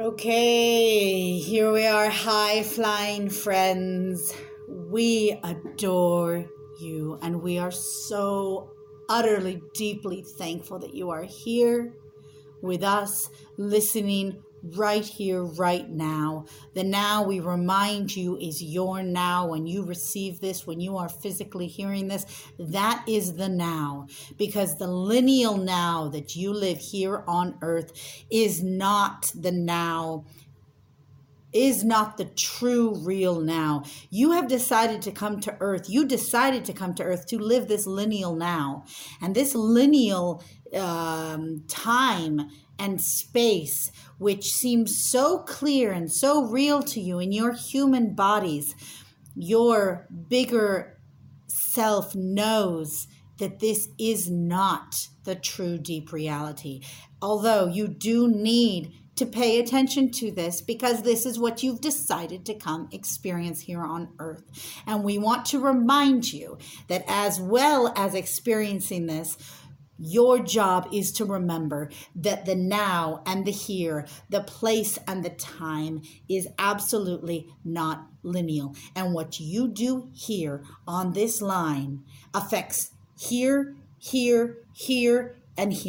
Okay, here we are, high flying friends. We adore you, and we are so utterly, deeply thankful that you are here with us, listening right here, right now. The now we remind you is your now. When you receive this, when you are physically hearing this, that is the now. Because the lineal now that you live here on earth is not the now is not the true real now. You have decided to come to earth. You decided to come to earth to live this lineal now. And this lineal um, time and space, which seems so clear and so real to you in your human bodies, your bigger self knows that this is not the true deep reality. Although you do need to pay attention to this because this is what you've decided to come experience here on earth. And we want to remind you that as well as experiencing this, your job is to remember that the now and the here, the place and the time is absolutely not lineal. And what you do here on this line affects here, here, here, and here.